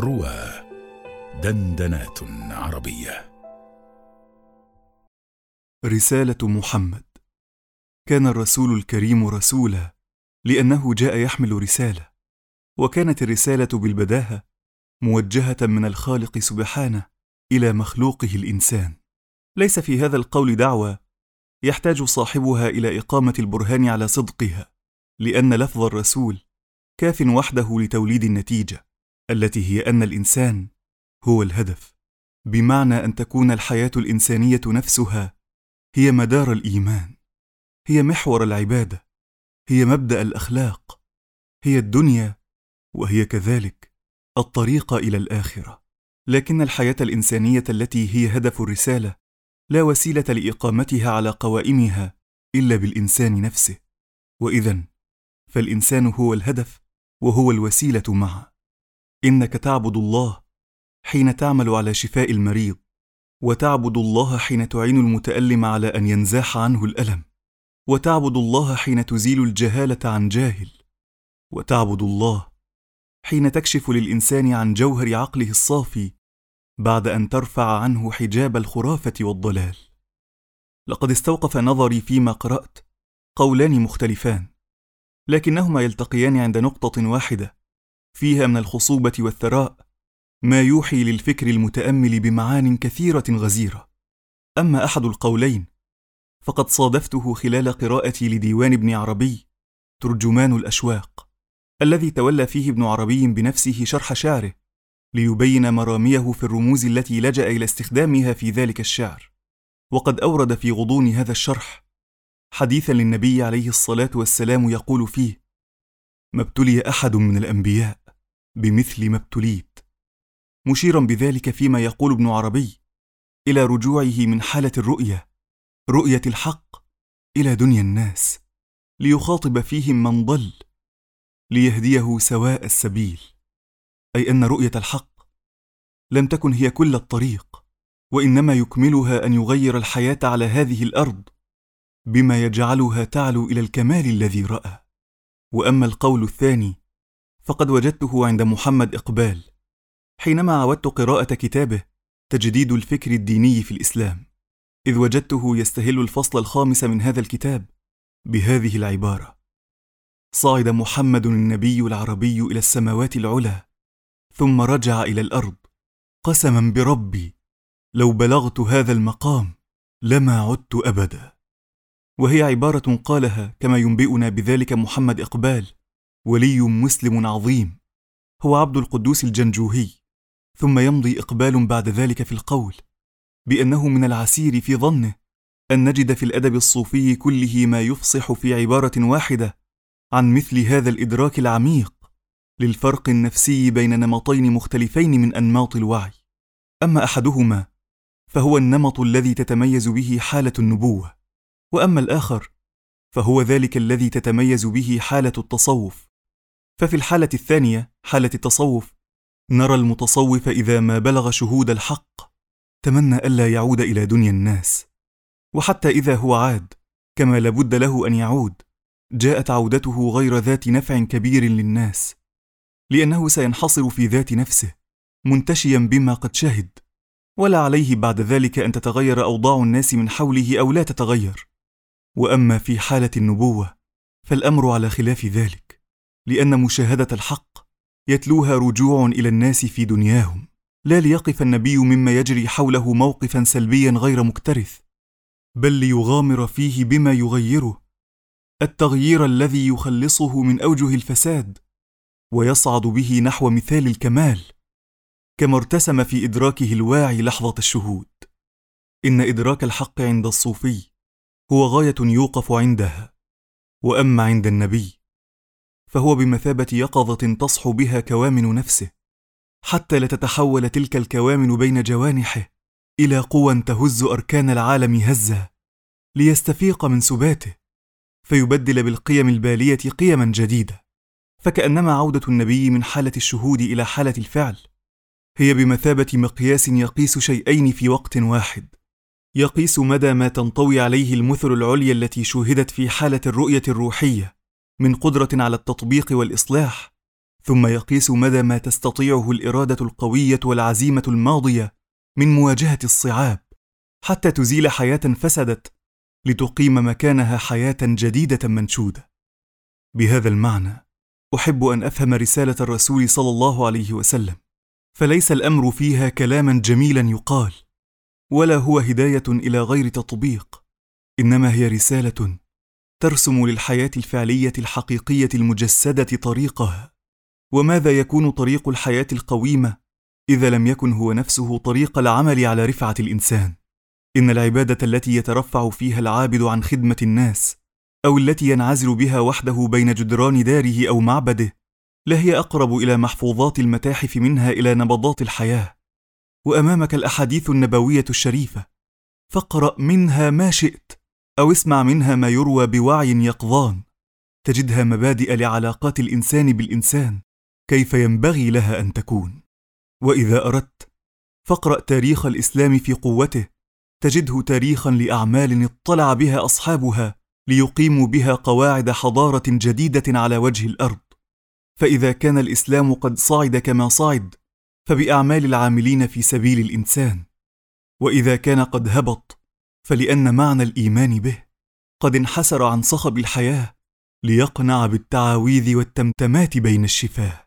روى دندنات عربية. رسالة محمد. كان الرسول الكريم رسولا لأنه جاء يحمل رسالة وكانت الرسالة بالبداهة موجهة من الخالق سبحانه إلى مخلوقه الإنسان. ليس في هذا القول دعوى يحتاج صاحبها إلى إقامة البرهان على صدقها لأن لفظ الرسول كاف وحده لتوليد النتيجة. التي هي أن الإنسان هو الهدف. بمعنى أن تكون الحياة الإنسانية نفسها هي مدار الإيمان هي محور العبادة هي مبدأ الأخلاق هي الدنيا وهي كذلك الطريق إلى الآخرة. لكن الحياة الإنسانية التي هي هدف الرسالة لا وسيلة لإقامتها على قوائمها إلا بالإنسان نفسه. وإذا فالإنسان هو الهدف وهو الوسيلة معه إنك تعبد الله حين تعمل على شفاء المريض وتعبد الله حين تعين المتألم على أن ينزاح عنه الألم وتعبد الله حين تزيل الجهالة عن جاهل وتعبد الله حين تكشف للإنسان عن جوهر عقله الصافي بعد أن ترفع عنه حجاب الخرافة والضلال. لقد استوقف نظري فيما قرأت قولان مختلفان لكنهما يلتقيان عند نقطة واحدة فيها من الخصوبة والثراء ما يوحي للفكر المتأمل بمعان كثيرة غزيرة. أما أحد القولين فقد صادفته خلال قراءتي لديوان ابن عربي ترجمان الأشواق الذي تولى فيه ابن عربي بنفسه شرح شعره ليبين مراميه في الرموز التي لجأ إلى استخدامها في ذلك الشعر. وقد أورد في غضون هذا الشرح حديثا للنبي عليه الصلاة والسلام يقول فيه ما ابتلي أحد من الأنبياء بمثل ما ابتليت مشيرا بذلك فيما يقول ابن عربي إلى رجوعه من حالة الرؤية رؤية الحق إلى دنيا الناس ليخاطب فيهم من ضل ليهديه سواء السبيل أي أن رؤية الحق لم تكن هي كل الطريق وإنما يكملها أن يغير الحياة على هذه الأرض بما يجعلها تعلو إلى الكمال الذي رأى. وأما القول الثاني فقد وجدته عند محمد إقبال حينما عودت قراءة كتابه تجديد الفكر الديني في الإسلام إذ وجدته يستهل الفصل الخامس من هذا الكتاب بهذه العبارة صعد محمد النبي العربي إلى السماوات العلى ثم رجع إلى الأرض قسما بربي لو بلغت هذا المقام لما عدت أبدا. وهي عبارة قالها كما ينبئنا بذلك محمد إقبال ولي مسلم عظيم. هو عبد القدوس الجنجوهي. ثم يمضي إقبال بعد ذلك في القول. بأنه من العسير في ظنه أن نجد في الأدب الصوفي كله ما يفصح في عبارة واحدة عن مثل هذا الإدراك العميق للفرق النفسي بين نمطين مختلفين من أنماط الوعي. أما أحدهما فهو النمط الذي تتميز به حالة النبوة وأما الآخر فهو ذلك الذي تتميز به حالة التصوف. ففي الحالة الثانية حالة التصوف نرى المتصوف إذا ما بلغ شهود الحق تمنى ألا يعود إلى دنيا الناس. وحتى إذا هو عاد كما لابد له أن يعود جاءت عودته غير ذات نفع كبير للناس لأنه سينحصر في ذات نفسه منتشيا بما قد شهد. ولا عليه بعد ذلك أن تتغير أوضاع الناس من حوله أو لا تتغير. وأما في حالة النبوة فالأمر على خلاف ذلك. لأن مشاهدة الحق يتلوها رجوع إلى الناس في دنياهم. لا ليقف النبي مما يجري حوله موقفا سلبيا غير مكترث بل ليغامر فيه بما يغيره. التغيير الذي يخلصه من أوجه الفساد ويصعد به نحو مثال الكمال كما ارتسم في إدراكه الواعي لحظة الشهود. إن إدراك الحق عند الصوفي هو غاية يوقف عندها وأما عند النبي فهو بمثابة يقظة تصحو بها كوامن نفسه حتى لا تتحول تلك الكوامن بين جوانحه إلى قوى تهز أركان العالم هزا ليستفيق من سباته فيبدل بالقيم البالية قيما جديده فكأنما عودة النبي من حالة الشهود إلى حالة الفعل هي بمثابة مقياس يقيس شيئين في وقت واحد يقيس مدى ما تنطوي عليه المثل العليا التي شوهدت في حالة الرؤية الروحية من قدرة على التطبيق والإصلاح ثم يقيس مدى ما تستطيعه الإرادة القوية والعزيمة الماضية من مواجهة الصعاب حتى تزيل حياة فسدت لتقيم مكانها حياة جديدة منشودة. بهذا المعنى أحب أن أفهم رسالة الرسول صلى الله عليه وسلم فليس الأمر فيها كلاما جميلا يقال ولا هو هداية إلى غير تطبيق إنما هي رسالة ترسم للحياة الفعلية الحقيقية المجسدة طريقها وماذا يكون طريق الحياة القويمة إذا لم يكن هو نفسه طريق العمل على رفعة الإنسان؟ إن العبادة التي يترفع فيها العابد عن خدمة الناس أو التي ينعزل بها وحده بين جدران داره أو معبده لهي أقرب إلى محفوظات المتاحف منها إلى نبضات الحياة. وأمامك الأحاديث النبوية الشريفة فاقرأ منها ما شئت. أو اسمع منها ما يروى بوعي يقظان. تجدها مبادئ لعلاقات الإنسان بالإنسان كيف ينبغي لها أن تكون. وإذا أردت فاقرأ تاريخ الإسلام في قوته. تجده تاريخا لأعمال اطلع بها أصحابها ليقيموا بها قواعد حضارة جديدة على وجه الأرض. فإذا كان الإسلام قد صعد كما صعد فبأعمال العاملين في سبيل الإنسان. وإذا كان قد هبط فلأن معنى الإيمان به قد انحسر عن صخب الحياة ليقنع بالتعاويذ والتمتمات بين الشفاه.